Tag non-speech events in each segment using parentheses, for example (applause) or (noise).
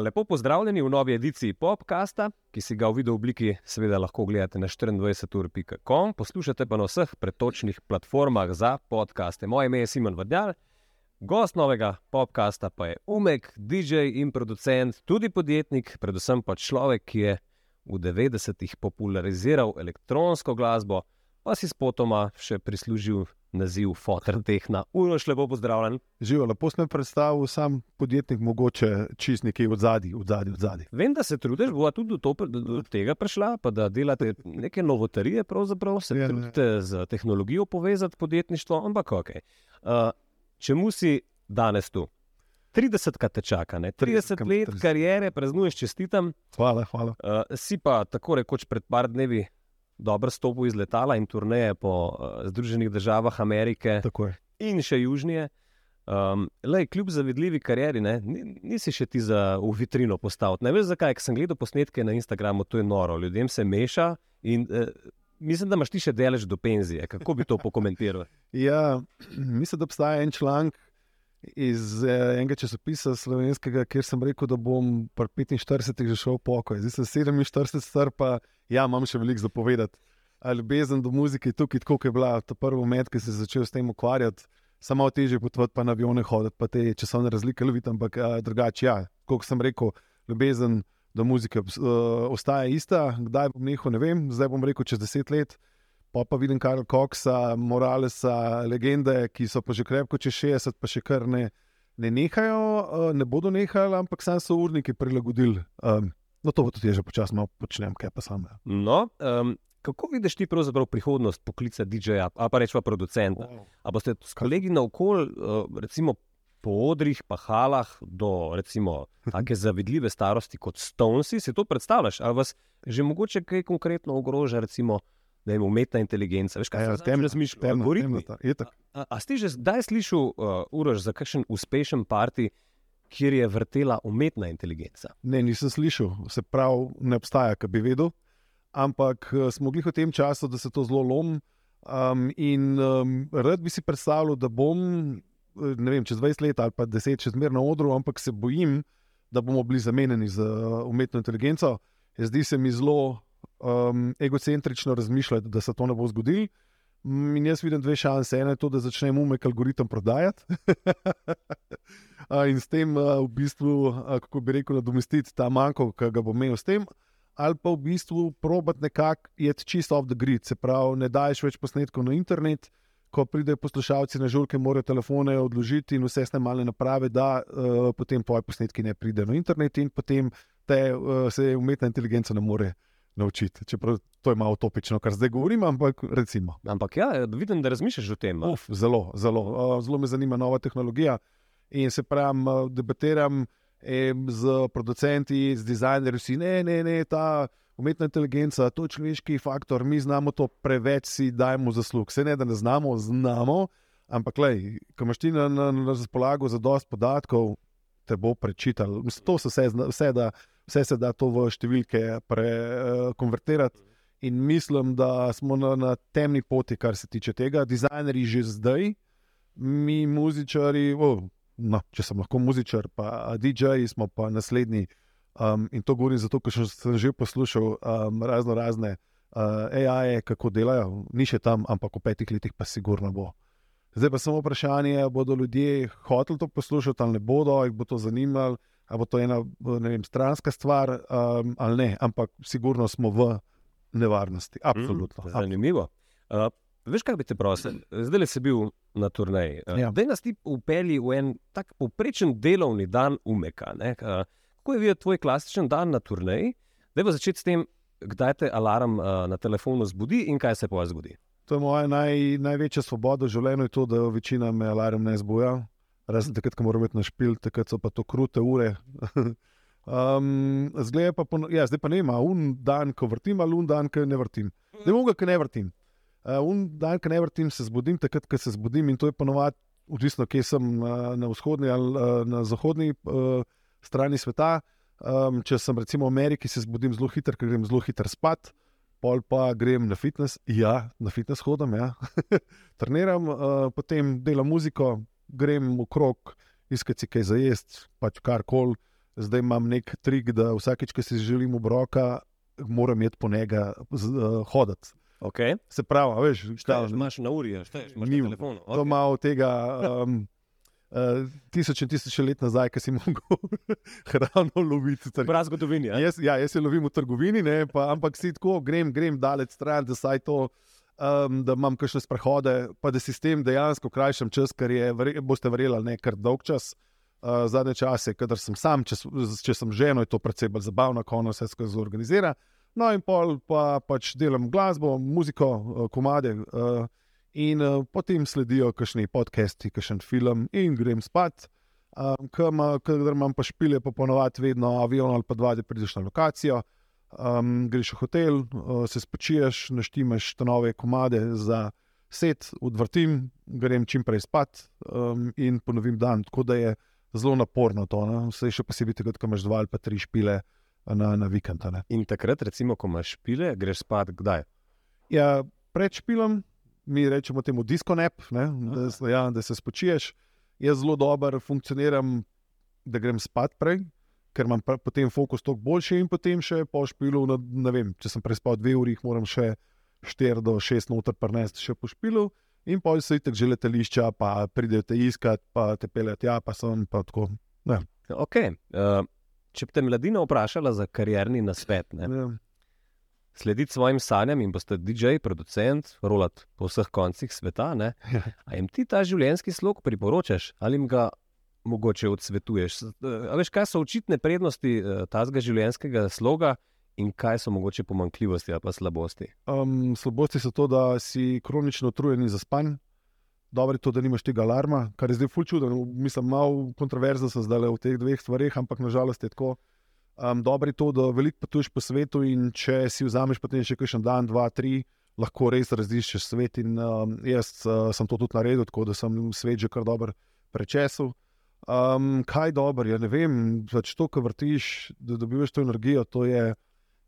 Lepo pozdravljeni v novi ediciji podcasta, ki si ga v video obliki seveda lahko ogledate na 24.com, poslušate pa na vseh pretočnih platformah za podcaste. Moje ime je Simon Vrdjal, gost novega podcasta pa je Umek, DJ in producent, tudi podjetnik, predvsem pa človek, ki je v 90-ih populariziral elektronsko glasbo, pa si spotoma še prislužil naziv Fotortehna. Uroš, lepo pozdravljen. Živijo, lepo sem predstavil, sam podjetnik, mogoče čist nekaj od zadaj, od zadaj, od zadaj. Vem, da se trudiš, bo tudi do, to, do tega prišla, pa da delate neke novotarije, pravzaprav se Ja, ne. trudite z tehnologijo povezati podjetništvo, ampak ok. Uh, čemu si danes tu? 30 te čaka, ne? 30 30 let 30. kariere, praznuješ čestitam. Hvala, hvala. Uh, si pa tako rekoč pred par dnevi dobro stopil iz letala in turneje po uh, Združenih državah Amerike Tako in še južnije. Um, lej, kljub zavidljivi karieri, ne, ni- nisi še ti za v vitrino postavil. Ne veš zakaj, ker sem gledal posnetke na Instagramu, to je noro, ljudem se meša in uh, mislim, da imaš ti še delež do penzije. Kako bi to pokomentiral? (laughs) Ja, mislim, da obstaja en članek iz eh, enega časopisa slovenskega, kjer sem rekel, da bom pri 45 že šel v pokoj. Zdaj sem 47 star, pa ja, imam še veliko zapovedati. A Ljubezen do muzike je tukaj, tako je bila ta prvi moment, ki se je začel s tem ukvarjati. Samo teže potovati, pa na avione hoditi, pa te časovne razlike loviti, ampak a, drugače, ja, kot sem rekel, ljubezen do muzike uh, ostaja ista. Kdaj bom nehal, ne vem, zdaj bom rekel čez deset let. Pa pa vidim Karl Coxa, Moralesa, legende, ki so pa že krepko čez 60, pa še kar ne, ne nehajo, eh, ne bodo nehali, ampak sam so urniki prilagodili. Um, no, to tudi jaz že počasi malo počnem, kaj pa sam. Ja. No, um, kako vidiš ti pravzaprav prihodnost poklica DJ-ja, ali pa rečemo producenta? A boste s kolegi naokol, uh, recimo po odrih, pa halah, do recimo tako zavidljive starosti kot Stonesi, si to predstavljaš? Ali vas že mogoče kaj konkretno ogroža, recimo ne vem, umetna inteligenca? Veš, kaj Ja, se temna- tam razmišlja? temna- temna tako. A, a si že zdaj slišal, uh, Uroš, za kakšen uspešen parti, kjer je vrtela umetna inteligenca? Ne, nisem slišal, se pravi, ne obstaja, ki bi vedel. Ampak eh, smo bili v tem času, da se to zelo lom. Um, in um, rad bi si predstavljal, da bom, ne vem, čez 20 let ali pa 10 še zmeraj na odru, ampak se bojim, da bomo bili zamenjeni z uh, umetno inteligenco. Zdi se mi zelo um, egocentrično razmišljati, da se to ne bo zgodilo. Mm, In jaz vidim dve šanse. Ena je to, da začnemo umek algoritem prodajati (laughs) in s tem v bistvu, kako bi rekel, nadomestiti ta manjko, ki ga bo imel s tem. Ali pa v bistvu probat nekako iti čisto off the grid, se pravi, ne daješ več posnetkov na internet, ko pridejo poslušalci na žurke, morajo telefone odložiti in vse snemalne naprave, da uh, potem tvoji posnetki ne pridejo na internet in potem te uh, se umetna inteligenca ne more naučiti. Čeprav to je malo utopično, kar zdaj govorim, ampak recimo. Ampak ja, vidim, da razmišljaš o tem. Uf, zelo, zelo, zelo me zanima nova tehnologija. In se pravi, uh, debatiram em, z producenti, z dizajnerji, vsi ne, ne, ne, ta umetna inteligenca, to je človeški faktor, mi znamo to preveč, si dajemo zaslug. Se ne, da ne znamo, znamo, ampak, lej, ko imaš ti na, na, na razpolago za dost podatkov, te bo prečital. To se vse, vse, da, vse se da to v številke prekonvertirati. In mislim, da smo na, na temni poti, kar se tiče tega. Dizajnerji že zdaj, mi, muzičari, oh, no, če sem lahko muzičar, pa DJ-ji, smo pa naslednji. Um, in to govorim zato, ker sem že poslušal um, razno razne uh, AI-je, kako delajo, ni še tam, ampak v petih letih pa sigurno bo. Zdaj pa samo vprašanje, bodo ljudje hoteli to poslušati ali ne bodo, jih bo to zanimalo, ali bo to ena vem, stranska stvar um, ali ne, ampak sigurno smo v nevarnosti. Absolutno. Mm, zanimivo. Uh, veš, kaj bi te prosil? Zdaj si bil na turnaji. Uh, Ja. Dej nas ti upeli v en tak povprečen delovni dan umeka. ne. Uh, kako je videti tvoj klasičen dan na turnaji? Dej pa začeti s tem, kdaj te alarm uh, na telefonu zbudi in kaj se pa zgodi. To je moja naj, največja svoboda v življenju, je to, da večina me alarm ne zbuja. Razen takrat, ko moram iti na špil, takrat so pa to krute ure. (laughs) um, pa, pono- ja, zdaj pa ne ima, un dan, ko vrtim, ali un dan, ko ne vrtim. Ne mogo, ko ne vrtim. Uh, un dan, ko ne vrtim, se zbudim, takrat, ko se zbudim in to je ponovadi, odvisno, kje sem uh, na vzhodni ali uh, na zahodni uh, strani sveta. Um, če sem recimo v Ameriki, se zbudim zelo hitro, ker grem zelo hitro spat. pol pa grem na fitness, ja, na fitness hodam, ja. (laughs) treniram, uh, potem delam muziko, grem v krog, iskati kaj za jesti, pač kar koli. Zdaj imam nek trik, da vsakeč, ko si želim obroka, moram iti po njega uh, hoditi. Okay. Se pravi, veš, šta imaš na uri, šta imaš na telefonu. Okay. To malo tega. (laughs) Um, Uh, tisoč in tisoč let nazaj, ki si (laughs) mogel hrano loviti. Prav zgodovini. Jaz, ja, jaz se lovim v trgovini, ne, pa, ampak si tako, grem, grem daleč stran, da saj to um, da imam kakšne sprehode, pa da si s tem dejansko krajšam čas, ker je, boste verjeli, ne kar dolg čas. Uh, zadnje čase, kadar sem sam, če, če sem ženo, je to predvsej bolj zabavno, ko ono vse skozi organizira. No, in pol pa pač delam glasbo, muziko, uh, komade, uh, in uh, potem sledijo kakšni podcasti, kakšen film, in grem spat. Um, Kader imam pa špile, pa ponovadi vedno avion ali pa dva, da prideš na lokacijo um, greš v hotel, uh, se spočiješ, naštimaš te nove komade za set, odvrtim, grem čim prej spat um, in ponovim dan. Tako da je zelo naporno to, ne? vse še posebej, takrat, ko imaš dva ali pa tri špile na, na vikend. Ne? In takrat, recimo, ko imaš špile, greš spat kdaj? Ja, pred špilom, mi rečemo temu diskonep, da, ja, da se spočiješ. Jaz zelo dobro funkcioniram, da grem spat prej, ker imam potem fokus toliko boljši in potem še po špilu. Na, ne vem, če sem prespal dve uri, moram še 4 do 6 noter prnesti še po špilu. In pa jih tako že letališča, pa pridejo te iskat, pa te pelete tja, pa sem pa tako. Okay. Uh, če bi te mladina vprašala za karjerni nasvet, ja. slediti svojim sanjam in postati DJ, producent, rolat po vseh koncih sveta, ja. ali jim ti ta življenjski slog priporočaš ali jim ga mogoče odsvetuješ? A veš, kaj so očitne prednosti uh, tazga življenjskega sloga in kaj so mogoče pomankljivosti ali pa slabosti? Um, slabosti so to, da si kronično utrujen in zaspan. Dobro je to, da nimaš tega alarma, kar je zdaj ful čudno. Mislim, malo kontroverzno sem zdaj v teh dveh stvareh, ampak nažalost je tako. Um, dobro je to, da veliko potuješ po svetu in če si vzameš potem še kakšen dan, dva, tri, lahko res različiš svet. In, um, jaz uh, sem to tudi naredil, tako da sem svet že kar dobro prečesal. Um, kaj je dobro, ja ne vem, pač to, kar vrtiš, da dobiš to energijo, to, je,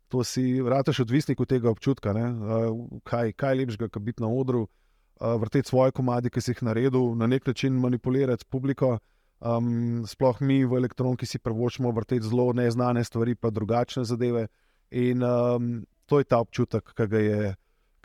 to si vrtaš odvisnik od tega občutka. Uh, kaj, kaj je lepšega, kot biti na odru, uh, vrteti svoje komadi, ki si jih naredil, na nek način manipulirati publiko. Um, sploh mi v elektroniki si prvočemo vrteti zelo neznane stvari, pa drugačne zadeve. In um, to je ta občutek, ki ga je,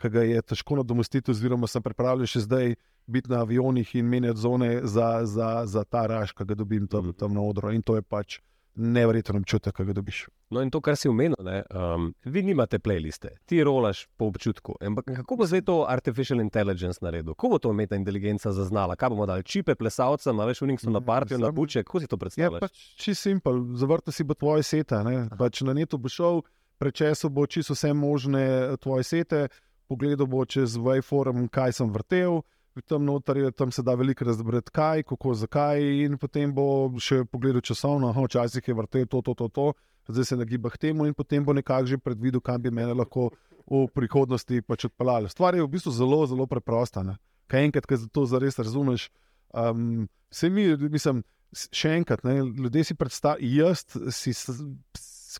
ki ga je težko nadomestiti, oziroma sem pripravljen še zdaj biti na avionih in menjati zone za, za, za ta raž, ki ga dobim tam, mhm. tam na odru. In to je pač nevreten občutek, ki ga dobiš. No, in to, kar si omenil, um, vi nimate playliste, ti rolaš po občutku. Ampak kako bo zdaj to artificial intelligence naredil? Kako bo to umetna inteligenca zaznala? Kaj bomo dali čipe plesalcem, veš, unikso na mm, partijo, na buče, kako si to predstavljaš? Ja, pač čisto simpel, zavrti si bo tvoje sete. Pač na netu bo šel, prečesal bo čisto vse možne tvoje sete, pogledal bo čez Waveform, kaj sem vrtel tam noter, tam se da veliko razbrati, kaj, kako, zakaj. In potem bo še pogledal časovno, včasih je vrtel to, to, to, to, zdaj se nagiba k temu, in potem bo nekako že predvidel, kam bi me lahko v prihodnosti pač odpeljali. Stvar je v bistvu zelo, zelo preprosta. Ne? Kaj enkrat, ki to zares razumeš, um, se mi, mislim, še enkrat, ne? ljudje si predstavljajo, jaz si,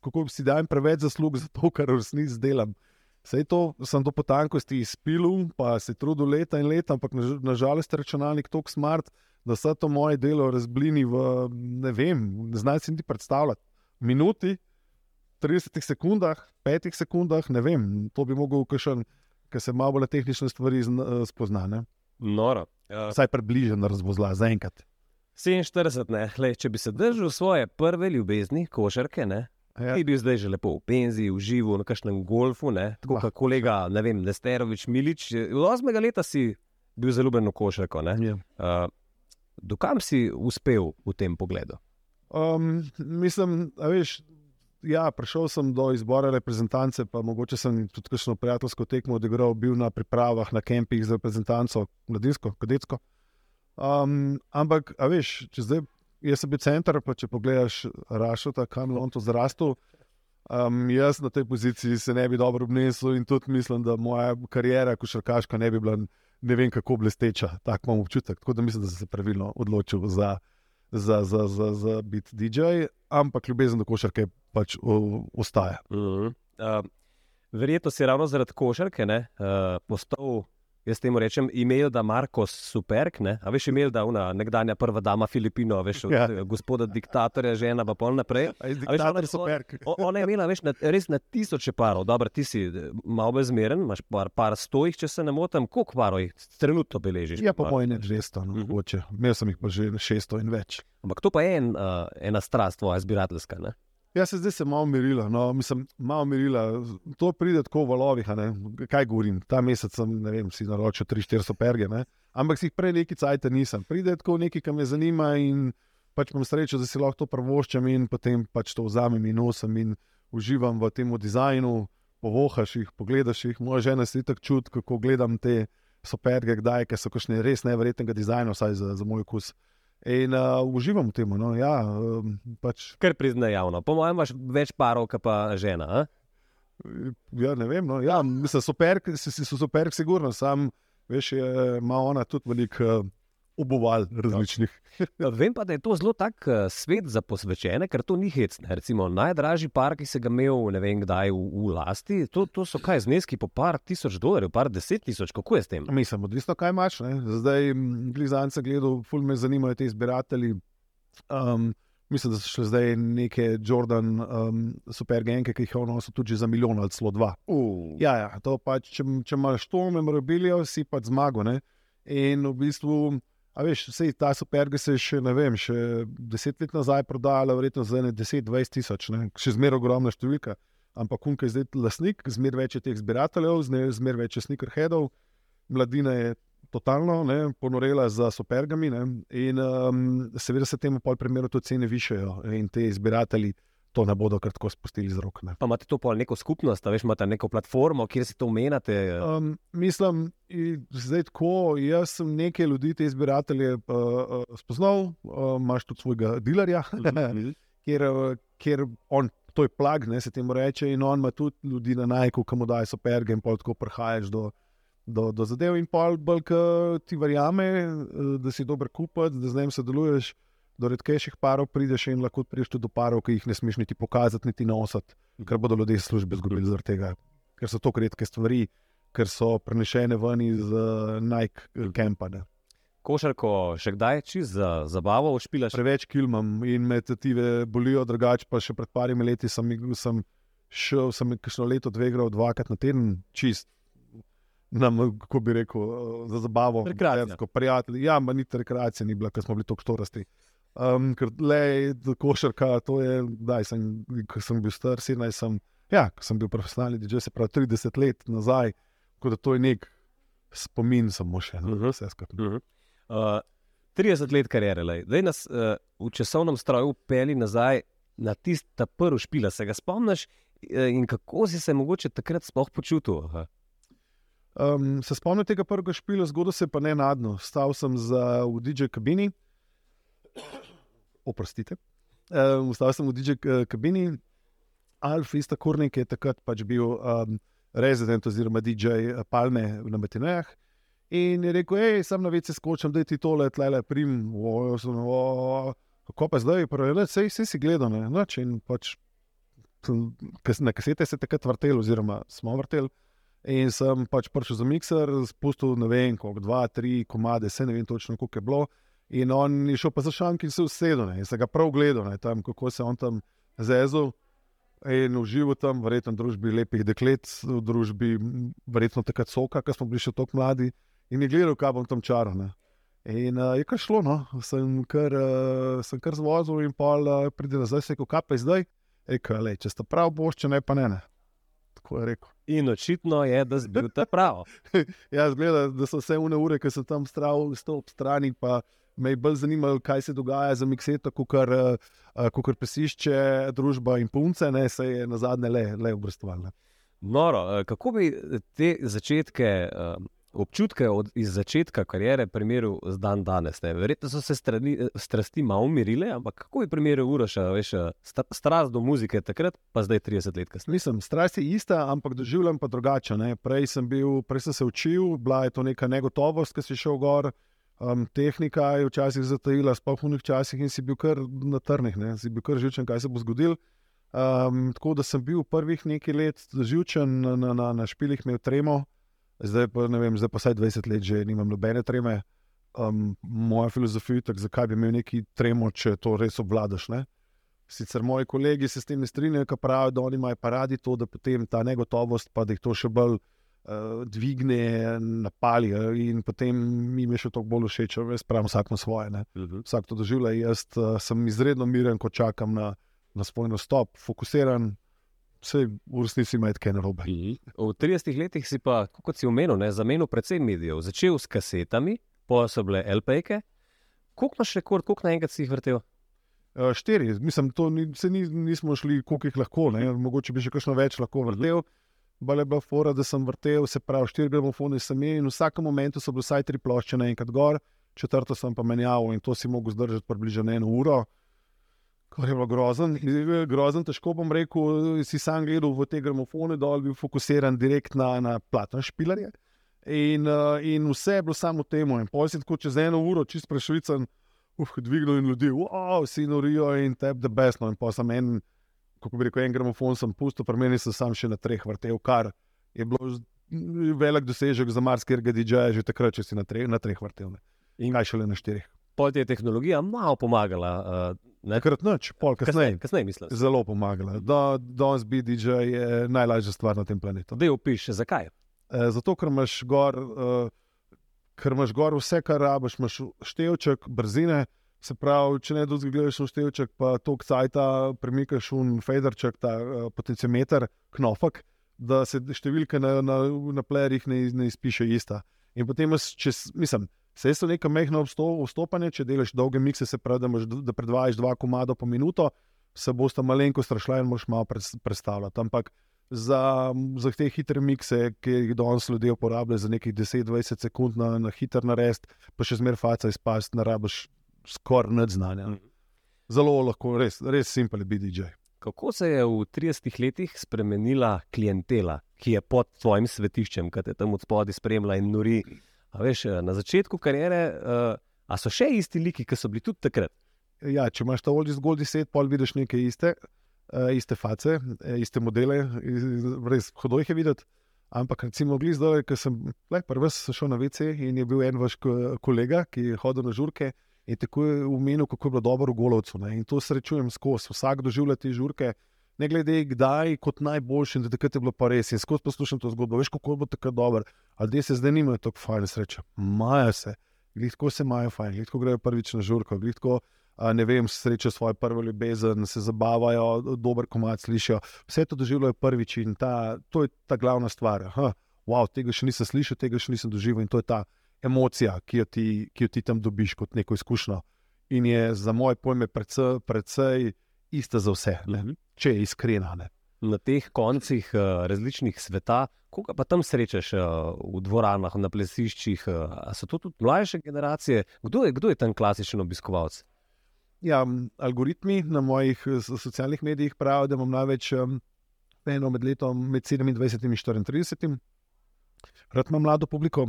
kako si dajem preveč zaslug za to, kar v resnici delam. Vse to sem do potankosti izpil, pa se trudil leta in leta, ampak nažalost je računalnik tako smart, da se to moje delo razblini v ne vem, ne znam si ti predstavljati. Minuti, 30 sekundah, 5 sekundah, ne vem, to bi mogel ukešen, ker se malo na tehnične stvari spozna. Noro. Ja. Vsaj približno razvozla, zaenkrat. 47, ne, Hle, če bi se držal svoje prve ljubezni, košarke, ne, Ja. Ti bi zdaj že lepo v penziji, v živo, na kakšnem golfu, ne? tako kot kolega Nesterovič Milič. Od 8. leta si bil zelo ljubljen v košarko. Ja. Uh, dokam si uspel v tem pogledu? Um, mislim, da veš. Ja, prišel sem do izbora reprezentance, pa mogoče sem tudi kakšno prijateljsko tekmo odigral, bil na pripravah na kempih z reprezentanco, mladinsko, kadetsko. Um, ampak, veš, če zdaj jaz sem bil center, pa če pogledaš, rašota, kam je on to zrastel. Um, jaz na tej poziciji se ne bi dobro obnesel in tudi mislim, da moja karijera košarkaška ne bi bila ne vem kako blesteča. Tak imam občutek. Tako da mislim, da sem se pravilno odločil za, za, za, za, za biti DJ, ampak ljubezen do košarke pač o, ostaja. Uh -huh. uh, Verjetno si ravno zaradi košarke ne, uh, postal, jaz temu rečem, imel da Markos Superk, ne? a veš, imel da una nekdanja prva dama Filipino, veš, od Ja. ja. gospoda diktatorja, žena pa pol naprej. Veš, diktator ona- super. O- Ona je imela veš, na, res na tisoče parov, dobro, ti si eh, malo bolj zmeren, imaš par, par stojih, če se ne motim, koliko parov jih trenutno beležiš? Ja, po mojem, ne 200, no, Mhm. mogoče. Imel sem jih pa že 600 in več. Ampak to pa je en, uh, ena strast, tvoja zbirateljska. Ne? Ja, se zdaj se malo umirila. No, mislim, malo umirila. To pride tako v valovih. Kaj govorim? Ta mesec sem ne vem, si naročil 3-4 perge, ne? ampak si jih prej neki cajt nisem. Pride tako nekaj, kar me zanima in pač imam srečo, da si lahko to prvoščam in potem pač to vzamem in nosim in uživam v tem dizajnu. Povohaš jih, pogledaš jih, moja žena se tako čuti, kako gledam te superge, kdaj, ker so kakšne res nevrjetnega dizajna, vsaj za, za moj okus. In uh, uživam v tem. No, ja, um, pač Ker priznaj javno. Po mojem, imaš več parov, kot pa žena. A? Ja, ne vem. No. Ja, mislim, super, si, super, sigurno. Sam, veš, je, ima ona tudi veliko uh, obuval različnih. Vem pa, da je to zelo tak uh, svet za posvečene, ker to ni hecne. Recimo, najdražji par, ki se ga imel, ne vem kdaj v, v lasti, to, to so kaj zneski po par tisoč dolarjev, par deset tisoč, kako je s tem? Mislim, odvisno, kaj imaš. Ne. Zdaj, glizance sem gledal, ful me zanimajo ti izbiratelji. Um, mislim, da so šle zdaj neke Jordan um, super genke, ki jih je so tudi za milijon ali celo dva. Uh. Ja, ja to pač, če, če imaš to memorabilijo, si pač zmago. Ne? In v bistvu, a veš, vse ta superga se je še, ne vem, še deset let nazaj prodajala, verjetno za ne 10-20 tisoč, ne? še zmeraj ogromna številka. Ampak kunka je zdaj lasnik, zmeraj več je teh zbirateljev, zmeraj več je sneakerheadov, mladina je totalno ne, ponorela za supergami ne? in um, seveda se temu pol primeru tudi cene višajo in te zbiratelji to ne bodo kar tako spustili z rok. Ne? Pa imate to pol neko skupnost, veš, imate neko platformo, kjer si to omenjate. Um, mislim, zdaj tako, jaz sem nekaj ljudi, te izbiratelje uh, uh, spoznal, uh, imaš tudi svojega dilerja, (laughs) kjer, uh, kjer on, to je plag, ne se temu reče, in on ima tudi ljudi na najku, ki mu dajo superge in tako prihajaš do, do, do zadev. In pol bolj, ki ti verjame, uh, da si dober kupec, da z njim sodeluješ. Do redkejših parov prideš in lahko prideš tudi do parov, ki jih ne smeš niti pokazati, niti nositi, ker bodo ljudje iz službe izgubili zaradi tega, ker so to redke stvari, ker so prenešene ven iz uh, Nike eh, kampa. ne. Košarko še kdaj čist za zabavo špilaš? Preveč kil imam in me tetive bolijo, drugače pa še pred parimi leti sem, sem šel, sem kakšno leto, dve igral dvakrat na teden, čist. Nam, kako bi rekel, eh, za zabavo, prijatelji. Ja, ma niti rekreacije ni bila, ker smo bili tako štorasti. Um, ker le košarka, to je, da sem, sem bil star, 17, sem, ja, sem bil profesionalni DJ, se pravi 30 let nazaj, tako da to je nek spomin samo še. No, Mhm. vse skupaj. Uh -huh. uh, 30 let kariere, lej. zdaj nas uh, v časovnem stroju peli nazaj na tisti prvi špila. Se ga spomniš eh, in kako si se mogoče takrat sploh počutil? Aha. Um, se spomnim tega prvega špila, zgodil se je pa ne nadno. Stal sem za, v DJ kabini. Oprostite. Um, stal sem v DJ k- kabini. Alf Ista Kurnik je takrat pač bil um, rezident oziroma DJ Palme na Metinejah. In je rekel, hej, sem na vece skočim, da ti tole tlele prim. O, jaz sem, o, kako pa zdaj? Pravi, sej, sej si gledal, ne? Noč in pač na kasete se takrat vrtel, oziroma smo vrteli. In sem pač prišel za mikser, spustil ne vem, koliko, dva, tri komade, se ne vem točno, koliko je bilo. In on je šel pa za šank in se usedel, ne, in se ga prav gledal, ne, tam, kako se on tam zezel. In užival tam, verjetno v družbi lepih deklet, v družbi verjetno takrat soka, ker smo bili še tako mladi. In je gledal, kaj bom tam čaral. ne. In uh, je kar šlo, no. sem kar, uh, sem kar zvozil in pa uh, pride nazaj, se kaj pa zdaj. Rekel, je, če sta prav boš, če ne pa ne. ne. Tako je rekel. In očitno je, da si bil ta prav. (laughs) Ja, zgleda, da so vse une ure, ki sem tam stral, stal ob strani, pa me bolj zanimalo, kaj se dogaja za mikseto, kot kar pesišče, družba in punce, ne, se je na zadnje le, le obrestovala. Noro, eh, kako bi te začetke, eh, občutke od, iz začetka kariere primerjal z dan danes? Ne? Verjetno so se strani, eh, strasti malo umirile, ampak kako bi primerjal Uroša, veš, eh, sta- strast do muzike takrat, pa zdaj 30 let kasneje? Mislim, strast je ista, ampak doživljam pa drugače. Ne. Prej, sem bil, prej sem se učil, bila je to neka negotovost, ki si šel gor. Um, tehnika je včasih zatajila, sploh v njih časih, in si bil kar na trnih, ne. si bil kar živčen, kaj se bo zgodilo. Um, tako da sem bil prvih nekaj let živčen, na, na, na, na špilih imel tremo, zdaj pa ne vem, zdaj pa vsaj 20 let že nimam nobene treme. Um, moja filozofija je, zakaj bi imel neki tremo, če to res obvladaš. Ne? Sicer moji kolegi se s tem ne strinjajo, pravijo, da oni imajo pa radi to, da potem ta negotovost, pa da jih to še bolj uh, dvigne, napali in potem mi je še toliko bolj všeč, da spravim vsak na svoje. Uh -huh. Vsak to doživlja. Jaz uh, sem izredno miren, ko čakam na, na svoj nastop, fokusiran. Vse v resnici ima kaj narobe. V 30 letih si pa, kot si omenil, ne, zamenil predvsem medijev. Začel s kasetami, pa so bile LPK. Koliko imaš rekord, koliko naenkrat si jih vrtel? Uh, štiri, mislim, da ni, ni, nismo šli, koliko jih lahko, ne? mogoče bi še kakšno več lahko vrtel. Uh -huh bale bila fora, da sem vrtel, se pravi, štiri gramofone sem imel in v vsakem momentu so bile vsaj tri plošče naenkrat gor, četrto sem pa menjal in to si mogel zdržati približno eno uro. Kar je bilo grozen, grozen, težko bom rekel, si sam gledal v te gramofone, dol bil fokusiran direkt na, na platno špilarje. In, in vse je bilo samo temu. In pojsi tako čez eno uro, čist prešvicen, uf, dvignil in ljudi, wow, vsi norijo in tep, da besno. In pa sem en kako bi rekel, en gramofon sem pustil, pri meni sem sam še na treh vrtel, kar je bilo velik dosežek za marsikega DJ-ja, že takrat, če si na treh, na treh vrtel. Ne. In kaj šele na štirih. Pol ti je tehnologija malo pomagala. Uh, Takrat noč, pol kasneje. Kasneje, mislim. Zelo pomagala. Danes biti DJ je najlažja stvar na tem planetu. Da, opiši, zakaj. E, zato, ker imaš, gor, uh, ker imaš gor vse, kar rabiš, imaš števček, brzine, Se pravi, če ne dosti gledaš v števček, pa to kcajta, premikaš v federček, ta uh, potenciometer, knofak, da se številke na, na, na playerjih ne, ne izpiše ista. In potem, če, mislim, se so neka mehna vstopanja, če delaš dolge mikse, se pravi, da, imaš, da predvajaš dva komada po minuto, se bosta malenko strašla in moš malo predstavljati. Ampak za, za te hitre mikse, ki jih danes ljudje uporabljajo za nekih 10-20 sekund na, na hiter narest, pa še zmer faca izpast, ne rabiš skoraj ne znanja. Mhm. Zelo lahko, res, res simpel biti DJ. Kako se je v 30 letih spremenila klientela, ki je pod tvojim svetiščem, ki te tam od spodaj spremlja in nori? Veš, eh, na začetku kariere, uh, a so še isti liki, ki so bili tudi takrat? Ja, če imaš ta oldie zgolj deset, pol vidiš neke iste, uh, iste face, iste modele, res hudo jih je videti. Ampak, recimo, zdaj, ko sem prvi šel na VC in je bil en vaš kolega, ki je hodil na žurke in tako je umenil, kako je bilo dobro v Golovcu. Ne? In to srečujem skozi, vsak doživlja te žurke, ne glede kdaj, kot najboljši, in takrat je bilo pa res. In skozi poslušam to zgodbo, veš, kako bo tako dobro, da se zdaj nimajo tako fajn sreče. Maja se, glitko se imajo fajn, glitko grejo prvič na žurko, glitko. Ne vem, srečo svoje prvo ljubezen, se zabavajo, dober komat slišijo. Vse to doživljajo prvič in ta, to je ta glavna stvar. Aha, wow, tega še nisem slišal, tega še nisem doživel in to je ta emocija, ki jo ti, ki jo ti tam dobiš kot neko izkušnjo. In je za moje pojme precej, precej ista za vse, ne? Mhm. če je iskrena. Ne? Na teh koncih uh, različnih sveta, koga pa tam srečaš uh, v dvoranah, na plesiščih, uh, so to tudi mlajše generacije? Kdo je, kdo je tam klasičen obiskovalec? Ja, algoritmi na mojih socialnih medijih pravijo, da imam največ um, eno med letom med 27 in 34. Rad imam mlado publiko,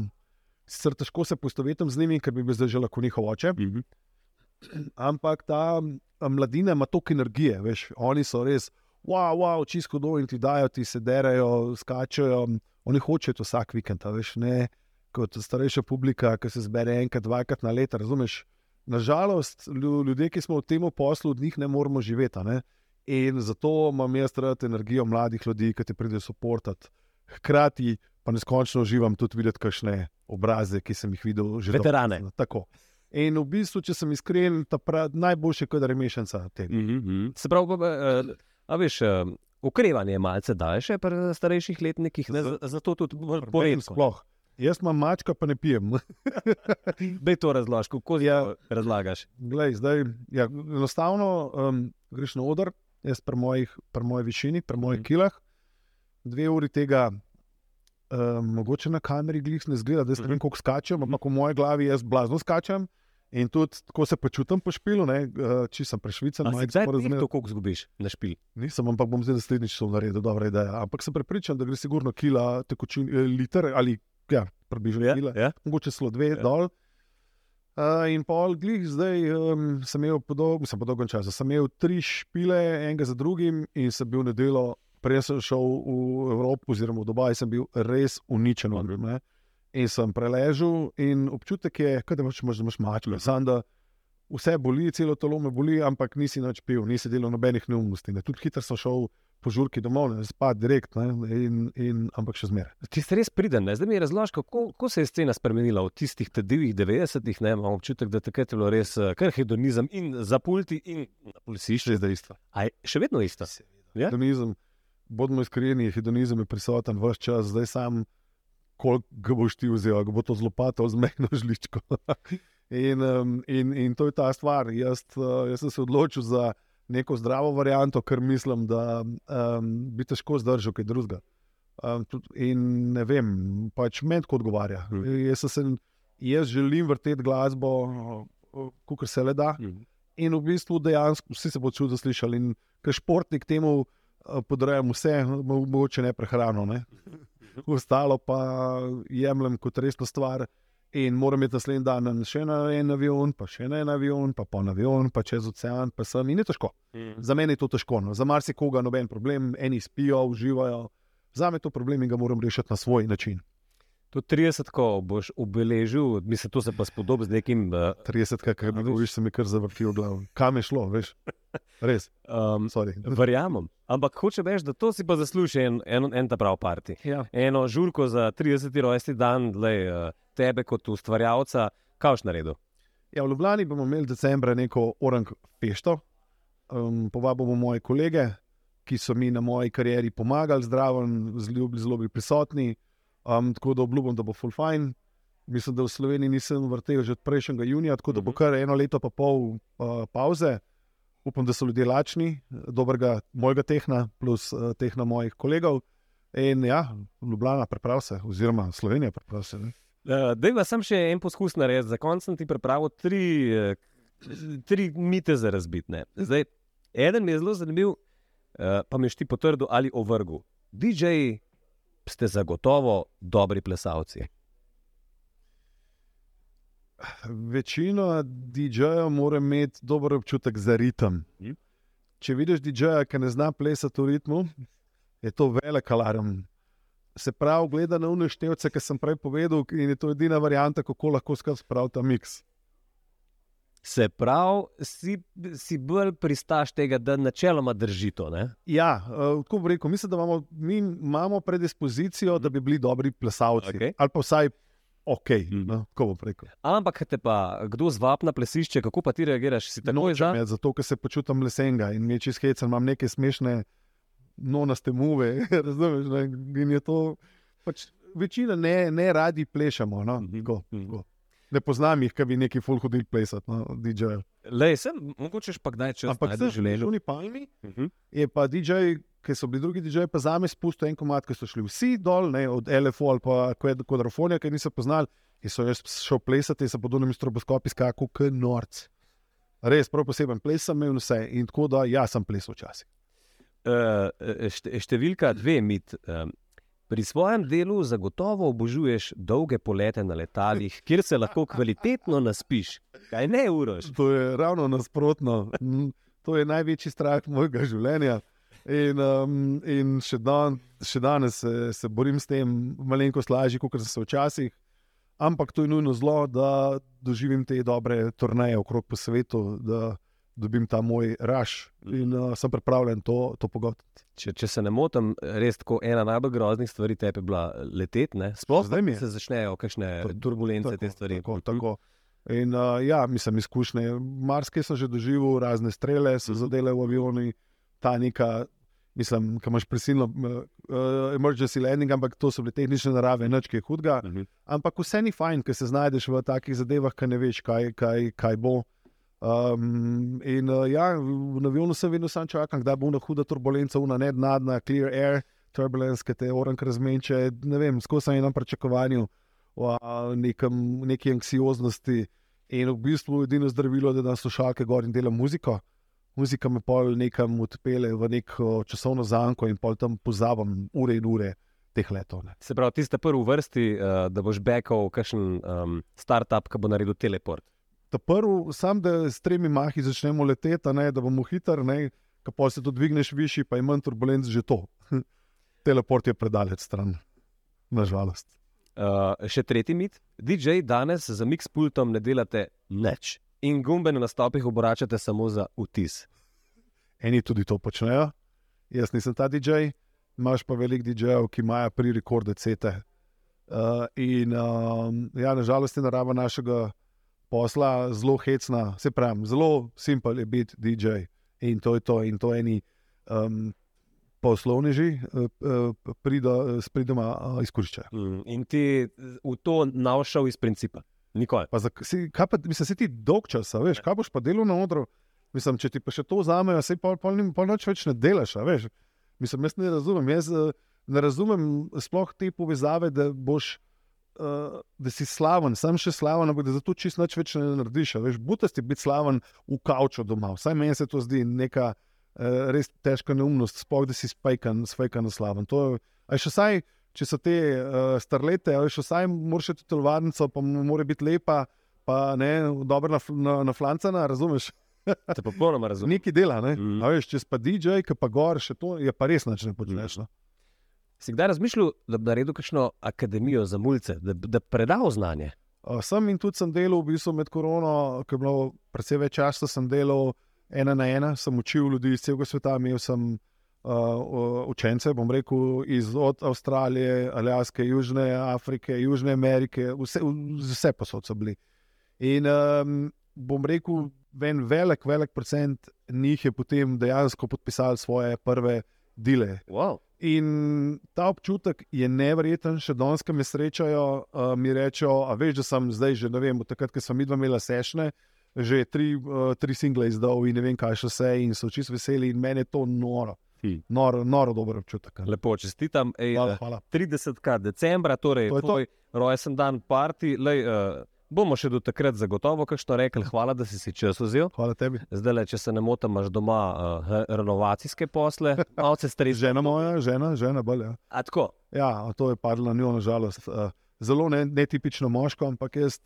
Sicer težko se poistovetim z njimi, ker bi bil zdaj že lahko njihov oče. Mm -hmm. Ampak ta mladina ima toliko energije, veš, oni so res, wow, wow, čisto do in ti dajo, ti se derajo, skačajo. Oni hočejo to vsak vikend, veš, ne kot starejša publika, ki se zbere enkrat, dvakrat na leto. Razumeš? Nažalost, ljudje, ki smo v tem poslu, od njih ne moremo živeti. Ne? In zato imam jaz rad energijo mladih ljudi, ki ti pridejo soportati. Hkrati pa neskončno uživam tudi videti, kakšne obraze, ki sem jih videl že. Veterane. Tako. In v bistvu, če sem iskren, ta najboljši, kot je remešanca tega. Mm -hmm. Se pravi, uh, a veš. Uh, Ukrevanje je malce daljše pri starejših letnikih, zato tudi bolj sploh. Jaz imam mačka, pa ne pijem. (laughs) Bej to razložiš, kako ja, razlagaš. Glej, zdaj, ja, enostavno um, greš na oder, jaz pri, mojih, pri moji višini, pri mojih mm. kilah, dve uri tega uh, mogoče na kameri glih ne zgleda, da se ne vem, kako skačem, ampak v moji glavi jaz blazno skačem. In tudi tako se počutim po špilu, uh, če sem prešvican. Ali si razumel, kako zgubiš na špil? Nisem, ampak bom zdaj naslednjič to naredil, dobra ideja. Ampak sem prepričan, da gre sigurno kila, tekočin, eh, liter ali ja, približno yeah, ja, kila, yeah. Ja. mogoče celo dve yeah. dol. Uh, in pol glih, zdaj um, sem imel podoben, sem podoben čas. Sem imel tri špile, enega za drugim, in sem bil na delo, prej sem šel v Evropo, oziroma v Dubaj, sem bil res uničen. Ne? In sem preležal, in občutek je, da imaš, imaš mačke. Sam da vse boli, celo telo me boli, ampak nisi več pil, nisi delal nobenih neumnosti. Ne? Tudi hitro sem šel po žurki domov, ne spad direkt, ne, in, in, ampak še zmeraj. Ti si res priden, zdaj mi je razložil, kako, kako se je scena spremenila v tistih divjih 90-ih. Imam občutek, da takrat je bilo res eh, kar hedonizem in za pulti, in na je zdaj isto. Aj, še vedno isto. Ja? Hedonizem, bodimo iskreni, hedonizem je prisoten vse čas, zdaj sam, koliko ga boš ti vzel, ga bo to zelo pato, zmehno žličko. (laughs) in, um, in, in to je ta stvar. Jaz, uh, jaz sem se odločil za neko zdravo varianto, ker mislim, da um, bi težko zdržal kaj drugega. Um, in ne vem, pač meni tako odgovarja. Mm. Jaz, sem, jaz želim vrteti glasbo, kot se le da. Mm. In v bistvu dejansko vsi se bodo čudno slišali. In ker športnik temu podrejam vse, mogoče ne prehrano, ne? (laughs) ostalo pa jemljem kot resno stvar. In moram imeti naslednji dan še en avion, pa še en avion, pa pa en avion, pa čez ocean, pa sem. In je težko. Mm. Za mene je to težko. No. Za marsikoga noben problem, eni spijo, uživajo. Za me je to problem in ga moram rešiti na svoj način. To 30, ko boš obeležil, mislim, to se pa spodobi z nekim. Uh, 30, kaj bi rekel, se mi kar zavrtil v glavu. Kam je šlo, veš? (laughs) Res. Um, (laughs) verjamem. Ampak hoče reči, da to si pa zasluži en, en, en ta prav parti. Ja. Eno žurko za 30. rojsti dan, le uh, tebe kot ustvarjalca, kaj boš naredil? Ja, v Ljubljani bomo imeli decembra neko orang pešto. Um, povabimo moje kolege, ki so mi na moji karieri pomagali, zdravo, zelo, zelo bi prisotni. Um, tako da obljubim, da bo full fine. Mislim, da v Sloveniji nisem vrtel že od prejšnjega junija, tako da bo mhm. kar eno leto pa pol uh, pauze. Upam, da so ljudje lačni, dobrega mojega tehna, plus uh, tehna mojih kolegov. In ja, Ljubljana, preprav se, oziroma Slovenija, preprav se. Uh, da, pa sem še en poskus narediti, za konec sem ti pripravil tri, tri mite za razbitne. Zdaj, eden mi je zelo zanimiv, uh, pa mi je ti potrdil ali ovrgel. DJ ste zagotovo dobri plesalci. Večina DJ-jev mora imeti dober občutek za ritem. Hm? Če vidiš DJ-ja, ki ne zna plesati v ritmu, je to velik alarm. Se pravi, gleda na uneštevce, ki sem prej povedal, in je to edina varianta, kako lahko spraviti ta miks. Se pravi, si, si bolj pristaš tega, da načeloma drži to. Ne? Ja, uh, tako bi rekel. Mislim, da imamo, imamo predispozicijo, da bi bili dobri plesalci. Okay. Ali pa vsaj ok. Mm. No, Ampak te pa kdo zvab na plesišče, kako pa ti reagiraš? Si tako no, za? Zato, ker se počutim lesenga in mi je čez hecen, imam neke smešne, nonaste muve. (laughs) Razumeš? Ne? In je to. Pač, večina ne, ne radi plešamo. No? Mm -hmm. go, go ne poznam jih, ki bi neki full hodili plesati, no, DJ. Le, sem, mogoče pa kdaj če Ampak se že želeli. Palmi, uh mhm. -huh. Je pa DJ, ki so bili drugi DJ, pa za me spustil en komat, ki so šli vsi dol, ne, od LFO ali pa kvadrofonija, ki niso poznali. In so jaz šel plesati, se podobno mi stroboskopi skakal, kot norc. Res, prav poseben ples sem imel vse in tako da jaz sem plesal včasih. Uh, številka dve, mit. Um, Pri svojem delu zagotovo obožuješ dolge polete na letalih, kjer se lahko kvalitetno naspiš. Kaj ne uroš? To je ravno nasprotno. To je največji strah mojega življenja. In, um, in še, dan, še danes se, se borim s tem, malo lažje, kot sem se včasih. Ampak to je nujno zlo, da doživim te dobre turnaje okrog po svetu. Da, dobim ta moj raš in uh, sem pripravljen to, to pogotoviti. Če, če se ne motim, res tako ena najbolj groznih stvari tebi je bila leteti. Sploh zdaj se začnejo kakšne to, turbulence, tako, te stvari. Tako, tako. In uh, ja, mislim, izkušnje. Marske sem že doživel, razne strele so mhm. zadele v avioni, ta neka. Mislim, da imaš prisilno uh, emergency landing, ampak to so bile tehnične narave, noč je hudega. Uh mhm. -huh. Ampak vse ni fajn, ker se znajdeš v takih zadevah, ki ne veš, kaj, kaj, kaj bo. Um, in uh, ja, v avionu sem vedno sam čakal, da bo ena huda turbulenca, ena nednadna, clear air, turbulence, ki te orang razmenče. Ne vem, skozi sem enem pričakovanju, o nekem, neki anksioznosti. In v bistvu edino zdravilo, da nas slušalke gor in delam muziko. Muzika me pol nekam odpele v neko časovno zanko in pol tam pozabam ure in ure. Letov, Se pravi, ti si prvi v vrsti, uh, da boš bekal kakšen um, start-up, ki bo naredil teleport. Ta prvi, sam da s tremi mahi začnemo leteti, ne, da bomo hitri, pa se tudi dvigneš višji, pa je manj turbulenc že to. (laughs) Teleport je predaleč stran, nažalost. Uh, še tretji mit. DJ danes za mix pultom ne delate nič in gumbe na nastopih obračate samo za vtis. Eni tudi to počnejo, jaz nisem ta DJ, imaš pa veliko DJ-jev, ki imajo pri rekorde CT. Uh, in um, ja, nažalost je narava našega posla zelo hecna, se pravi, zelo simpel je biti DJ in to je to, in to eni. Um, Poslovneži s pridoma izkoriščajo. Mm, in ti v to navšel iz principa, nikoli. Pa za, si, pa, mislim, si ti dolg čas, veš, kaj boš pa delal na odru? Mislim, če ti pa še to vzamejo, se pa pol, pol noč več ne delaš. Mislim, jaz ne razumem, jaz ne razumem sploh te povezave, da boš. Uh, da si slaven, sem še slaven, ampak da za to čisto več ne narediš. Veš, butasti biti slaven v kavču doma. Vsaj meni se to zdi neka uh, res težka neumnost, spogled, da si spajkan, spajkan slaven. To, še saj, če so te uh, starlete, ali še saj moraš iti v telovadnico, pa mora biti lepa, pa ne, dobro na, na, na flancana, razumeš? Te popolnoma razumem. Nekaj dela, ne? mm. veš, če si pa DJ, ki pa gor, še to je pa res način, da počneš. Mm. No? Si kdaj razmišljal, da bi naredil kakšno akademijo za mulce, da bi predal znanje? Uh, sem in tudi sem delal, v bistvu med korono, ko je bilo precej več časa, sem delal ena na ena, sem učil ljudi iz celega sveta, imel sem uh, učence, bom rekel, iz Avstralije, Aljaske, Južne Afrike, Južne Amerike, vse, vse posod so bili. In um, bom rekel, en velik, velik procent njih je potem dejansko podpisal svoje prve dele. Wow. In ta občutek je nevreten, še danes, ki me srečajo, uh, mi rečejo, a veš, da sem zdaj že, ne vem, takrat, ko sem videl, imela sešne, že tri, uh, tri single izdal in ne vem, kaj še vse, in so čisto veseli, in meni je to noro. Noro, noro dober občutek. Lepo, čestitam. Ej, hvala, hvala. 30. decembra, torej to tvoj rojsten dan, parti. Lej, uh, Bomo še do takrat zagotovo kakšno rekli. Hvala, da si si čas vzel. Hvala tebi. Zdaj, le, če se ne motim, imaš doma uh, renovacijske posle, (laughs) malo se stresi. žena moja, žena, žena bolj. Ja. A tako? Ja, to je padlo na njo, nažalost. Uh, zelo ne, netipično moško, ampak jaz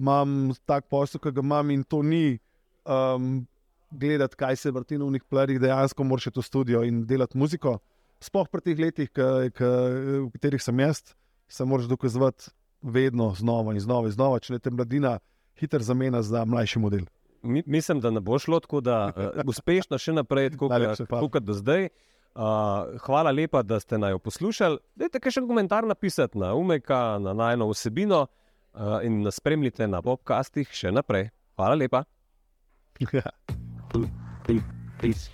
imam tak posel, ki ga imam in to ni um, gledati, kaj se vrti na unih plerih, dejansko moraš to studio in delati muziko. Sploh pri teh letih, v katerih sem jaz, se moraš dokazovati vedno znova in znova, in znova če ne te mladina hitro zamenja za mlajši model. Mi, mislim, da ne bo šlo tako, da uh, uspešno še naprej, kot do zdaj. Uh, hvala lepa, da ste naj poslušali. Dajte še en komentar napisati na umeka, na najno vsebino uh, in nas spremljite na podcastih še naprej. Hvala lepa. Peace. Peace.